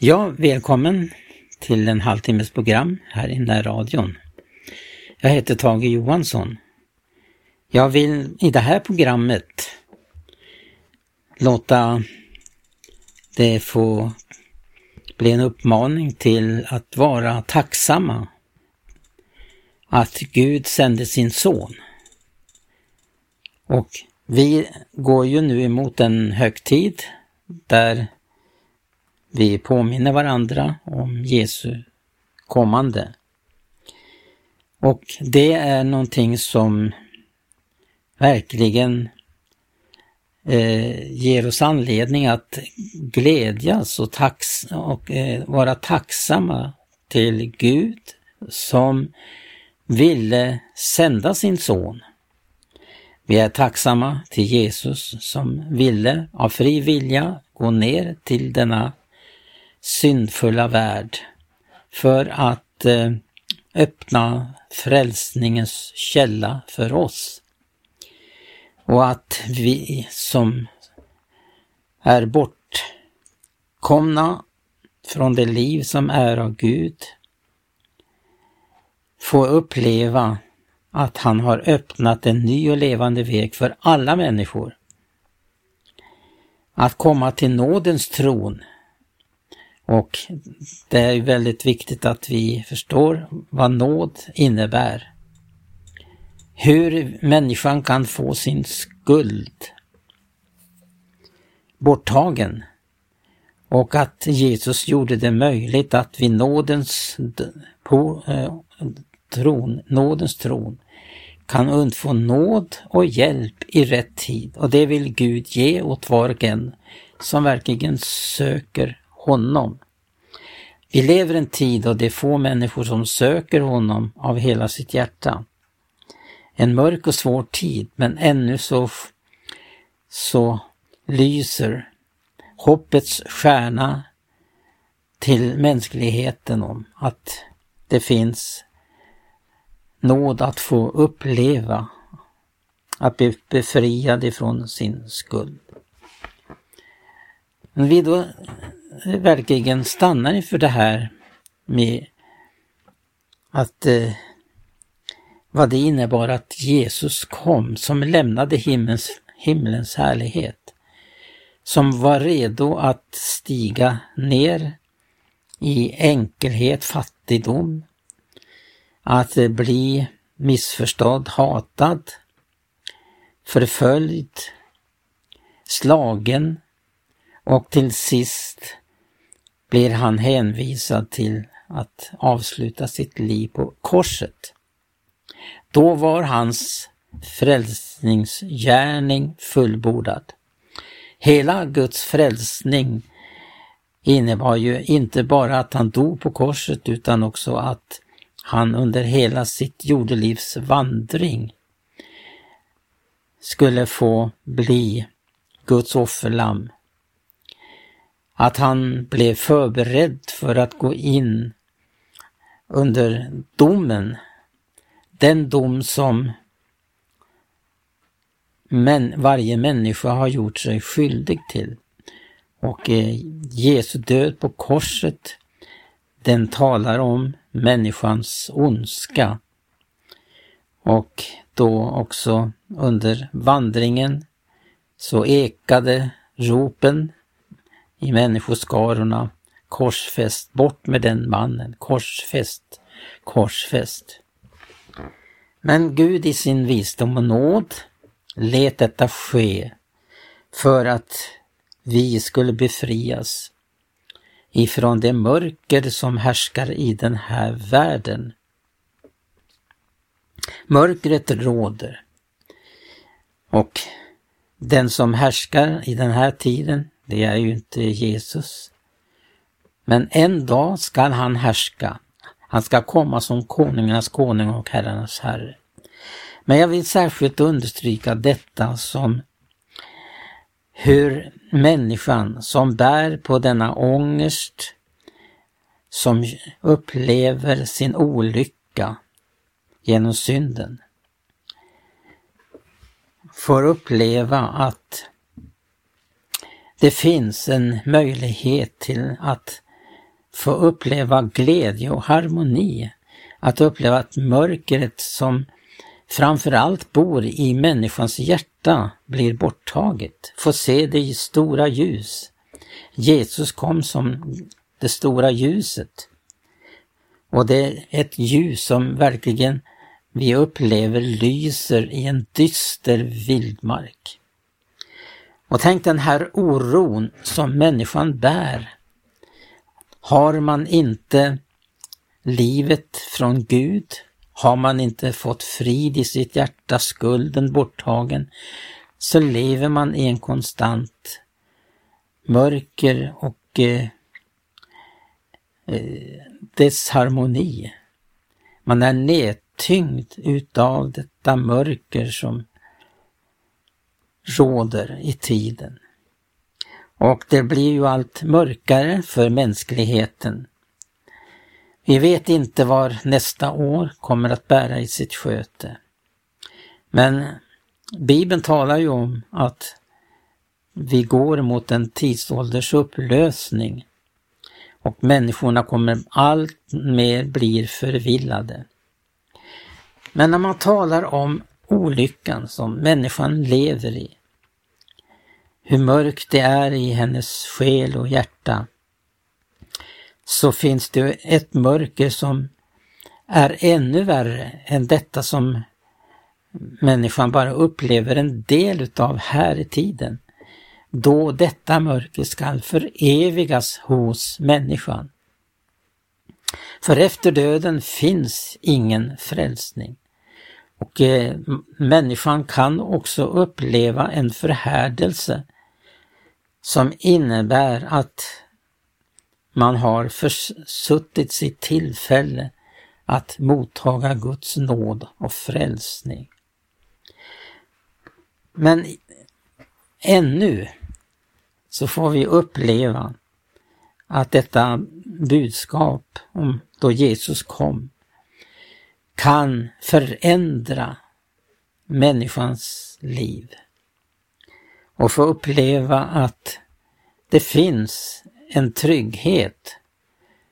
Ja, välkommen till en halvtimmes program här i närradion. Jag heter Tage Johansson. Jag vill i det här programmet låta det få bli en uppmaning till att vara tacksamma att Gud sände sin son. Och vi går ju nu emot en högtid där vi påminner varandra om Jesu kommande. Och det är någonting som verkligen eh, ger oss anledning att glädjas och, tax och eh, vara tacksamma till Gud som ville sända sin son. Vi är tacksamma till Jesus som ville av fri vilja gå ner till denna syndfulla värld för att eh, öppna frälsningens källa för oss. Och att vi som är bortkomna från det liv som är av Gud får uppleva att han har öppnat en ny och levande väg för alla människor. Att komma till nådens tron. Och det är väldigt viktigt att vi förstår vad nåd innebär. Hur människan kan få sin skuld borttagen och att Jesus gjorde det möjligt att vid nådens på, eh, tron, nådens tron kan undfå nåd och hjälp i rätt tid och det vill Gud ge åt var och en som verkligen söker honom. Vi lever en tid då det är få människor som söker honom av hela sitt hjärta. En mörk och svår tid, men ännu så, så lyser hoppets stjärna till mänskligheten om att det finns nåd att få uppleva, att bli befriad ifrån sin skuld. Om vi då verkligen stannar inför det här med att eh, vad det innebar att Jesus kom som lämnade himlens, himlens härlighet. Som var redo att stiga ner i enkelhet, fattigdom, att bli missförstådd, hatad, förföljd, slagen och till sist blir han hänvisad till att avsluta sitt liv på korset. Då var hans frälsningsgärning fullbordad. Hela Guds frälsning innebar ju inte bara att han dog på korset utan också att han under hela sitt jordelivs vandring skulle få bli Guds offerlamm. Att han blev förberedd för att gå in under domen, den dom som men varje människa har gjort sig skyldig till. Och eh, Jesu död på korset, den talar om människans ondska. Och då också under vandringen så ekade ropen i människoskarorna korsfäst, bort med den mannen, korsfäst, korsfäst. Men Gud i sin visdom och nåd lät detta ske för att vi skulle befrias ifrån det mörker som härskar i den här världen. Mörkret råder och den som härskar i den här tiden, det är ju inte Jesus. Men en dag skall han härska. Han ska komma som konungarnas konung och herrarnas herre. Men jag vill särskilt understryka detta som hur människan som bär på denna ångest, som upplever sin olycka genom synden, får uppleva att det finns en möjlighet till att få uppleva glädje och harmoni, att uppleva att mörkret som framförallt bor i människans hjärta blir borttaget, få se det i stora ljus. Jesus kom som det stora ljuset. Och det är ett ljus som verkligen vi upplever lyser i en dyster vildmark. Och tänk den här oron som människan bär. Har man inte livet från Gud, har man inte fått frid i sitt hjärta, skulden borttagen, så lever man i en konstant mörker och eh, eh, desharmoni. Man är nedtyngd utav detta mörker som råder i tiden. Och det blir ju allt mörkare för mänskligheten. Vi vet inte var nästa år kommer att bära i sitt sköte. Men Bibeln talar ju om att vi går mot en tidsålders upplösning och människorna kommer allt mer bli förvillade. Men när man talar om olyckan som människan lever i, hur mörkt det är i hennes själ och hjärta, så finns det ett mörker som är ännu värre än detta som människan bara upplever en del utav här i tiden. Då detta mörker skall förevigas hos människan. För efter döden finns ingen frälsning. Och eh, människan kan också uppleva en förhärdelse som innebär att man har försuttit sitt tillfälle att mottaga Guds nåd och frälsning. Men ännu så får vi uppleva att detta budskap om då Jesus kom kan förändra människans liv och få uppleva att det finns en trygghet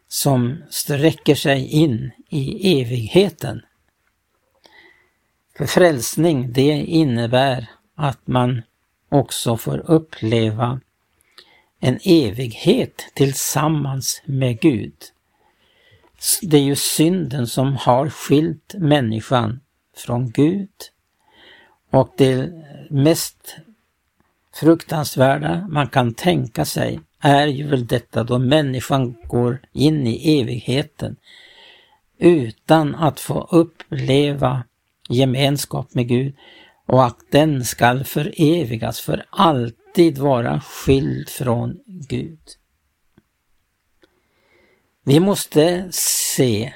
som sträcker sig in i evigheten. För frälsning, det innebär att man också får uppleva en evighet tillsammans med Gud. Det är ju synden som har skilt människan från Gud och det mest fruktansvärda man kan tänka sig är ju väl detta då människan går in i evigheten utan att få uppleva gemenskap med Gud och att den skall förevigas för alltid vara skild från Gud. Vi måste se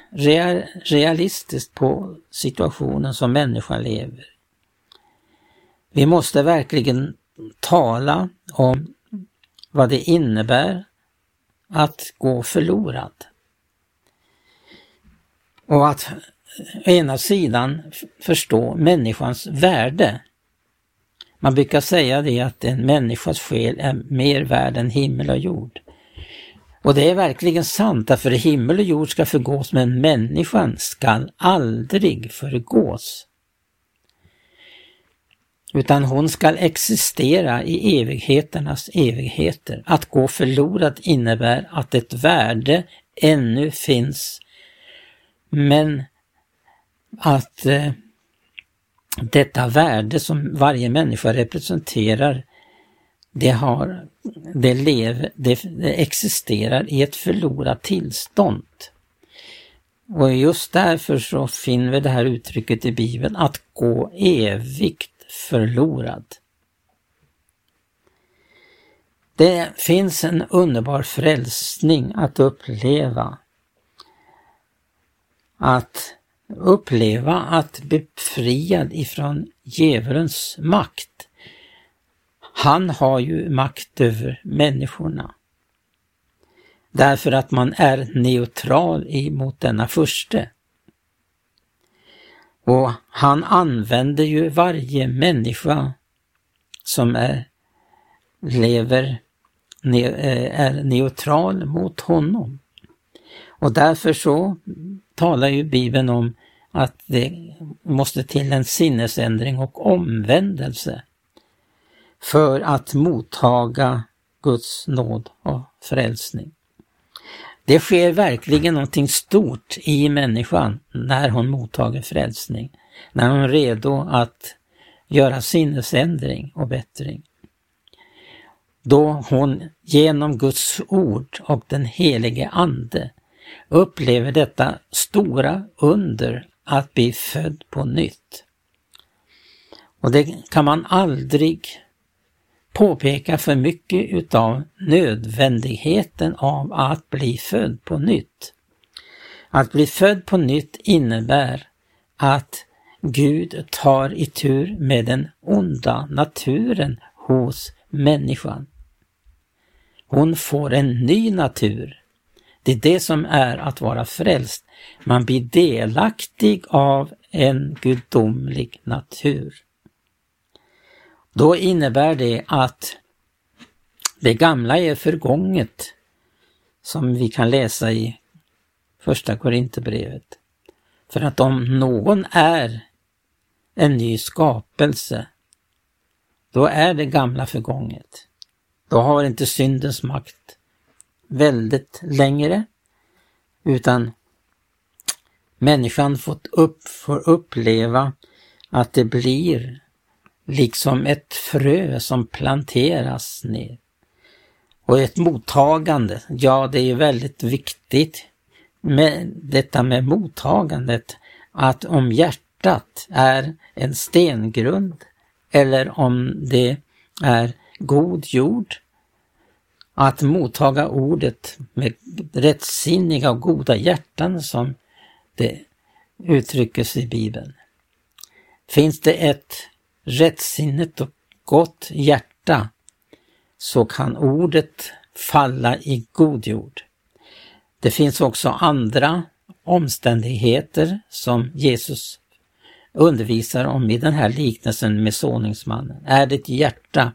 realistiskt på situationen som människan lever. Vi måste verkligen tala om vad det innebär att gå förlorad. Och att å ena sidan förstå människans värde. Man brukar säga det att en människas själ är mer värd än himmel och jord. Och det är verkligen sant, därför himmel och jord ska förgås men människan skall aldrig förgås utan hon skall existera i evigheternas evigheter. Att gå förlorad innebär att ett värde ännu finns, men att eh, detta värde som varje människa representerar, det, har, det, lever, det, det existerar i ett förlorat tillstånd. Och just därför så finner vi det här uttrycket i Bibeln, att gå evigt förlorad. Det finns en underbar frälsning att uppleva. Att uppleva att befriad ifrån djävulens makt. Han har ju makt över människorna. Därför att man är neutral emot denna förste. Och han använder ju varje människa som är, lever, ne, eh, är neutral mot honom. Och därför så talar ju Bibeln om att det måste till en sinnesändring och omvändelse för att mottaga Guds nåd och frälsning. Det sker verkligen någonting stort i människan när hon mottager frälsning, när hon är redo att göra sinnesändring och bättring. Då hon genom Guds ord och den helige Ande upplever detta stora under att bli född på nytt. Och det kan man aldrig påpeka för mycket utav nödvändigheten av att bli född på nytt. Att bli född på nytt innebär att Gud tar tur med den onda naturen hos människan. Hon får en ny natur. Det är det som är att vara frälst. Man blir delaktig av en gudomlig natur. Då innebär det att det gamla är förgånget, som vi kan läsa i första Korinthierbrevet. För att om någon är en ny skapelse, då är det gamla förgånget. Då har inte syndens makt väldigt längre, utan människan fått upp, får uppleva att det blir liksom ett frö som planteras ner. Och ett mottagande, ja det är väldigt viktigt med detta med mottagandet, att om hjärtat är en stengrund eller om det är god jord, att mottaga ordet med rättsinniga och goda hjärtan som det uttryckes i Bibeln. Finns det ett rättsinnigt och gott hjärta så kan ordet falla i god jord. Det finns också andra omständigheter som Jesus undervisar om i den här liknelsen med såningsmannen. Är ditt hjärta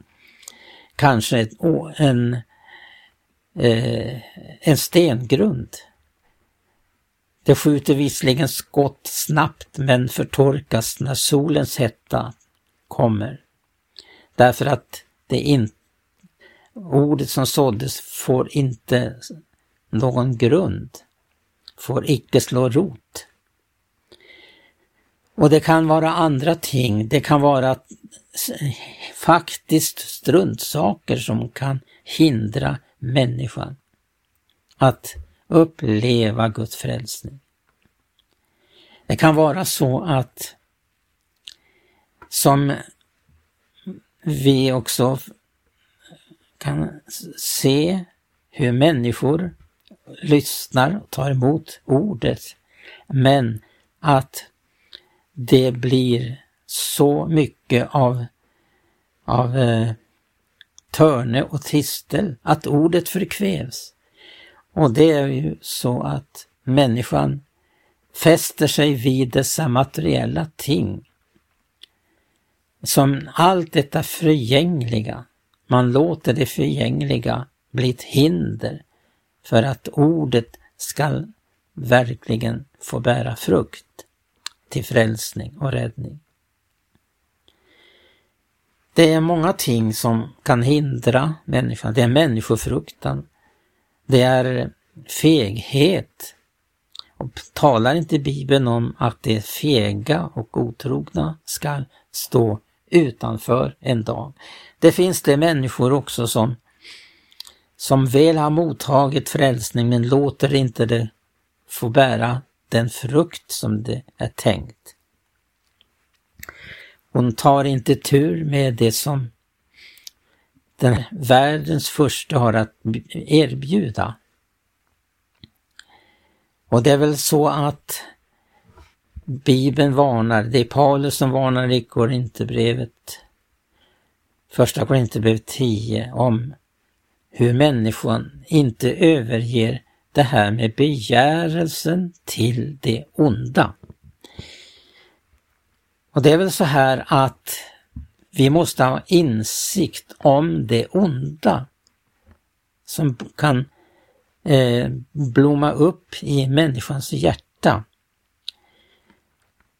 kanske en, eh, en stengrund? Det skjuter visserligen skott snabbt men förtorkas när solens hetta kommer. Därför att det in, ordet som såddes får inte någon grund, får icke slå rot. Och det kan vara andra ting, det kan vara faktiskt struntsaker som kan hindra människan att uppleva Guds frälsning. Det kan vara så att som vi också kan se hur människor lyssnar och tar emot ordet, men att det blir så mycket av, av eh, törne och tistel att ordet förkvävs. Och det är ju så att människan fäster sig vid dessa materiella ting som allt detta förgängliga, man låter det förgängliga bli ett hinder för att ordet skall verkligen få bära frukt till frälsning och räddning. Det är många ting som kan hindra människan. Det är människofruktan. Det är feghet. Och talar inte Bibeln om att det fega och otrogna skall stå utanför en dag. Det finns det människor också som, som väl har mottagit frälsning men låter inte det få bära den frukt som det är tänkt. Hon tar inte tur med det som den världens första har att erbjuda. Och det är väl så att Bibeln varnar, det är Paulus som varnar i Korinthierbrevet, första Korinthierbrevet 10, om hur människan inte överger det här med begärelsen till det onda. Och det är väl så här att vi måste ha insikt om det onda som kan eh, blomma upp i människans hjärta.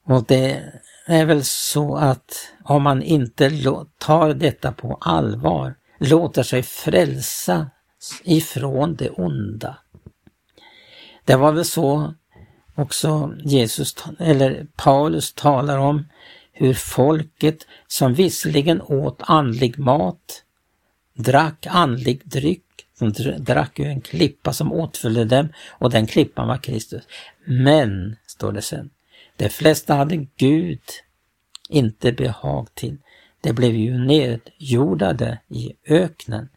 Och det är väl så att om man inte tar detta på allvar, låter sig frälsa ifrån det onda. Det var väl så också Jesus, eller Paulus talar om hur folket som visserligen åt andlig mat, drack andlig dryck, de drack ju en klippa som åtföljde dem och den klippan var Kristus. Men, står det sen, de flesta hade Gud inte behag till. De blev ju nedjordade i öknen.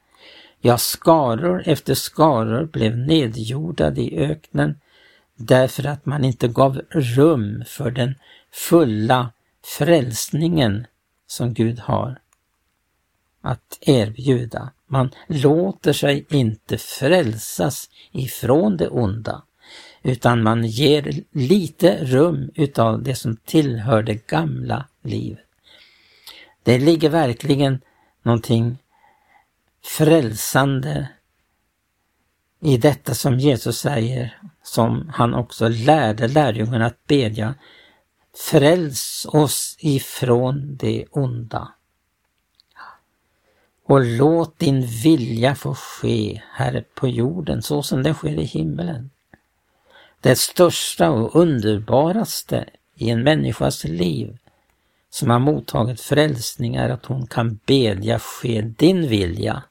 Ja, skaror efter skaror blev nedjordade i öknen därför att man inte gav rum för den fulla frälsningen som Gud har att erbjuda. Man låter sig inte frälsas ifrån det onda, utan man ger lite rum utav det som tillhör det gamla livet. Det ligger verkligen någonting frälsande i detta som Jesus säger, som han också lärde lärjungarna att bedja. Fräls oss ifrån det onda. Och låt din vilja få ske här på jorden så som den sker i himmelen. Det största och underbaraste i en människas liv som har mottagit frälsning är att hon kan bedja ske din vilja.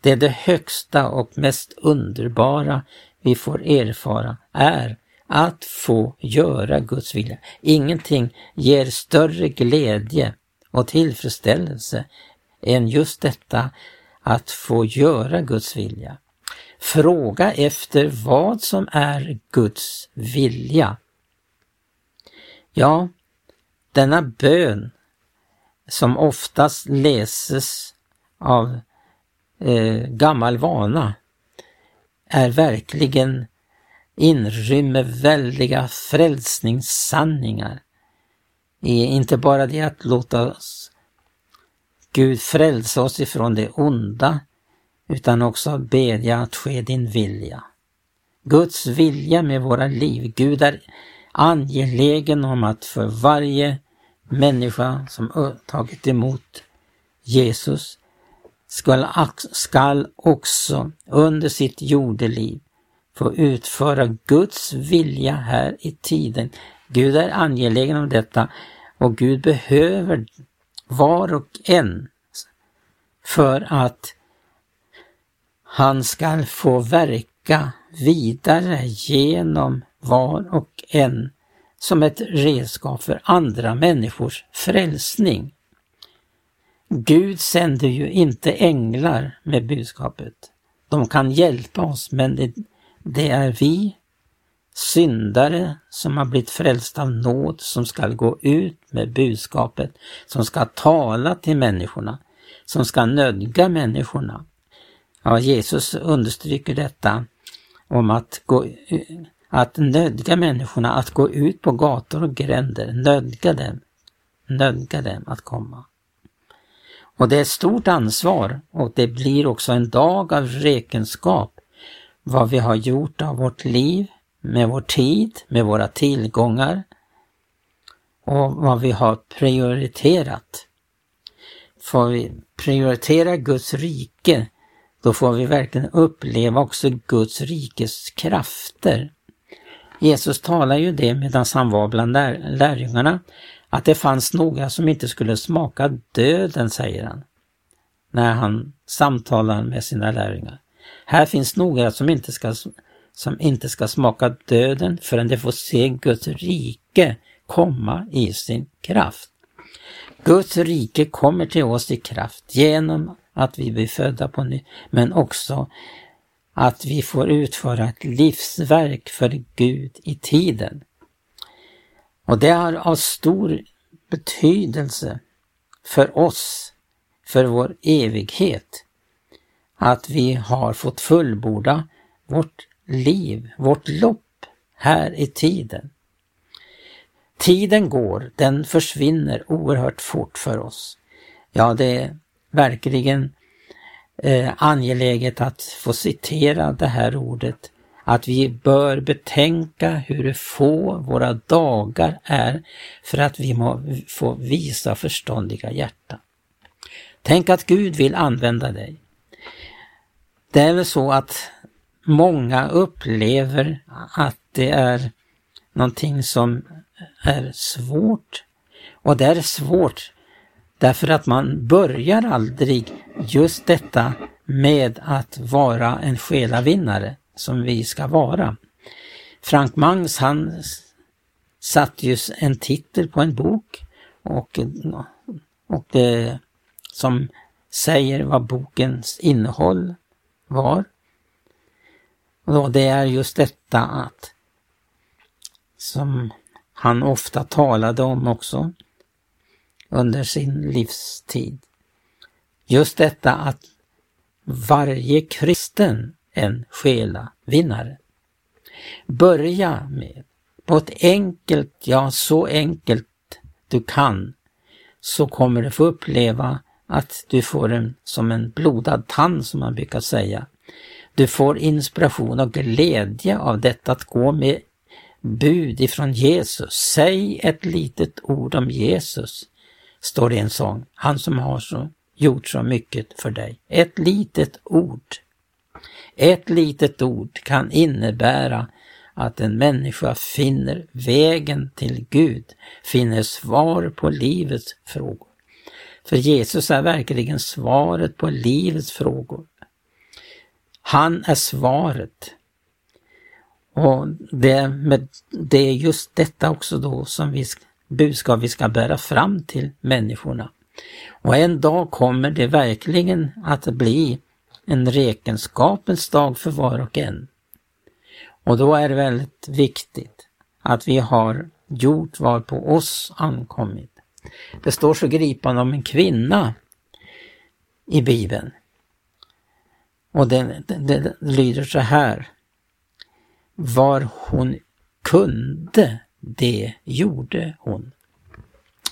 Det är det högsta och mest underbara vi får erfara är att få göra Guds vilja. Ingenting ger större glädje och tillfredsställelse än just detta att få göra Guds vilja. Fråga efter vad som är Guds vilja. Ja, denna bön som oftast läses av eh, gammal vana är verkligen inrymmer väldiga frälsningssanningar. Inte bara det att låta oss Gud frälsa oss ifrån det onda, utan också bedja att ske din vilja. Guds vilja med våra liv. Gud är angelägen om att för varje människa som tagit emot Jesus skall, också under sitt jordeliv få utföra Guds vilja här i tiden. Gud är angelägen om detta och Gud behöver var och en för att han skall få verka vidare genom var och en som ett redskap för andra människors frälsning. Gud sänder ju inte änglar med budskapet. De kan hjälpa oss men det, det är vi syndare som har blivit frälsta av nåd som ska gå ut med budskapet, som ska tala till människorna, som ska nödga människorna. Ja, Jesus understryker detta om att, gå, att nödga människorna att gå ut på gator och gränder, nödga dem, nödga dem att komma. Och det är ett stort ansvar och det blir också en dag av räkenskap vad vi har gjort av vårt liv, med vår tid, med våra tillgångar och vad vi har prioriterat. Får vi prioritera Guds rike, då får vi verkligen uppleva också Guds rikes krafter. Jesus talar ju det medan han var bland lär lärjungarna, att det fanns några som inte skulle smaka döden, säger han, när han samtalar med sina lärjungar. Här finns några som inte ska, som inte ska smaka döden förrän de får se Guds rike komma i sin kraft. Guds rike kommer till oss i kraft genom att vi blir födda på nytt, men också att vi får utföra ett livsverk för Gud i tiden. Och det är av stor betydelse för oss, för vår evighet, att vi har fått fullborda vårt liv, vårt lopp här i tiden. Tiden går, den försvinner oerhört fort för oss. Ja, det är verkligen eh, angeläget att få citera det här ordet att vi bör betänka hur få våra dagar är för att vi må få visa förståndiga hjärtan. Tänk att Gud vill använda dig. Det är väl så att många upplever att det är någonting som är svårt. Och det är svårt därför att man börjar aldrig just detta med att vara en själavinnare som vi ska vara. Frank Mangs han satte ju en titel på en bok och, och det, som säger vad bokens innehåll var. Och då det är just detta att som han ofta talade om också under sin livstid. Just detta att varje kristen en själavinnare. Börja med, på ett enkelt, ja så enkelt du kan, så kommer du få uppleva att du får en som en blodad tand som man brukar säga. Du får inspiration och glädje av detta att gå med bud ifrån Jesus. Säg ett litet ord om Jesus, står det i en sång. Han som har så, gjort så mycket för dig. Ett litet ord. Ett litet ord kan innebära att en människa finner vägen till Gud, finner svar på livets frågor. För Jesus är verkligen svaret på livets frågor. Han är svaret. Och det, med, det är just detta också då som vi, budskap vi ska bära fram till människorna. Och en dag kommer det verkligen att bli en räkenskapens dag för var och en. Och då är det väldigt viktigt att vi har gjort vad på oss ankommit. Det står så gripande om en kvinna i Bibeln. Och det, det, det lyder så här. Var hon kunde, det gjorde hon.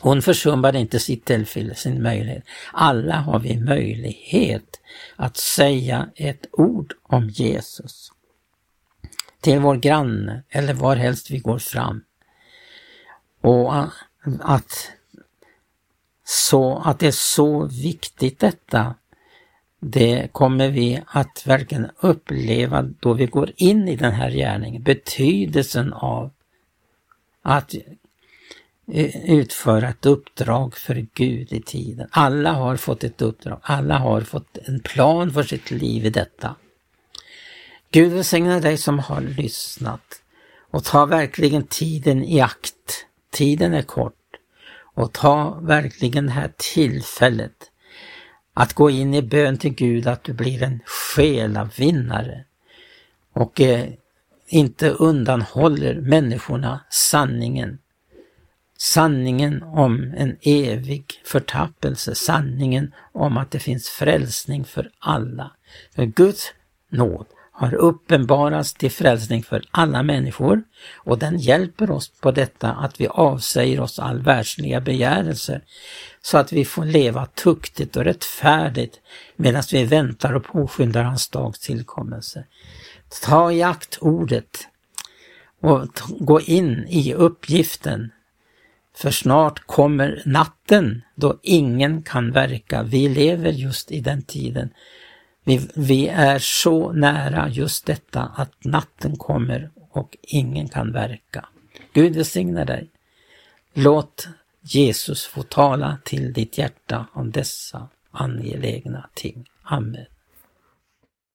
Hon försummade inte sitt tillfälle, sin möjlighet. Alla har vi möjlighet att säga ett ord om Jesus. Till vår granne eller varhelst vi går fram. Och att, så, att det är så viktigt detta, det kommer vi att verkligen uppleva då vi går in i den här gärningen. Betydelsen av att utföra ett uppdrag för Gud i tiden. Alla har fått ett uppdrag, alla har fått en plan för sitt liv i detta. Gud välsigne dig som har lyssnat och ta verkligen tiden i akt. Tiden är kort och ta verkligen det här tillfället att gå in i bön till Gud att du blir en själavinnare och eh, inte undanhåller människorna sanningen sanningen om en evig förtappelse, sanningen om att det finns frälsning för alla. För Guds nåd har uppenbarats till frälsning för alla människor och den hjälper oss på detta att vi avsäger oss all världsliga begärelser så att vi får leva tuktigt och rättfärdigt medan vi väntar och påskyndar hans dags tillkommelse. Ta i akt ordet och gå in i uppgiften för snart kommer natten då ingen kan verka. Vi lever just i den tiden. Vi, vi är så nära just detta att natten kommer och ingen kan verka. Gud välsigne dig. Låt Jesus få tala till ditt hjärta om dessa angelägna ting. Amen.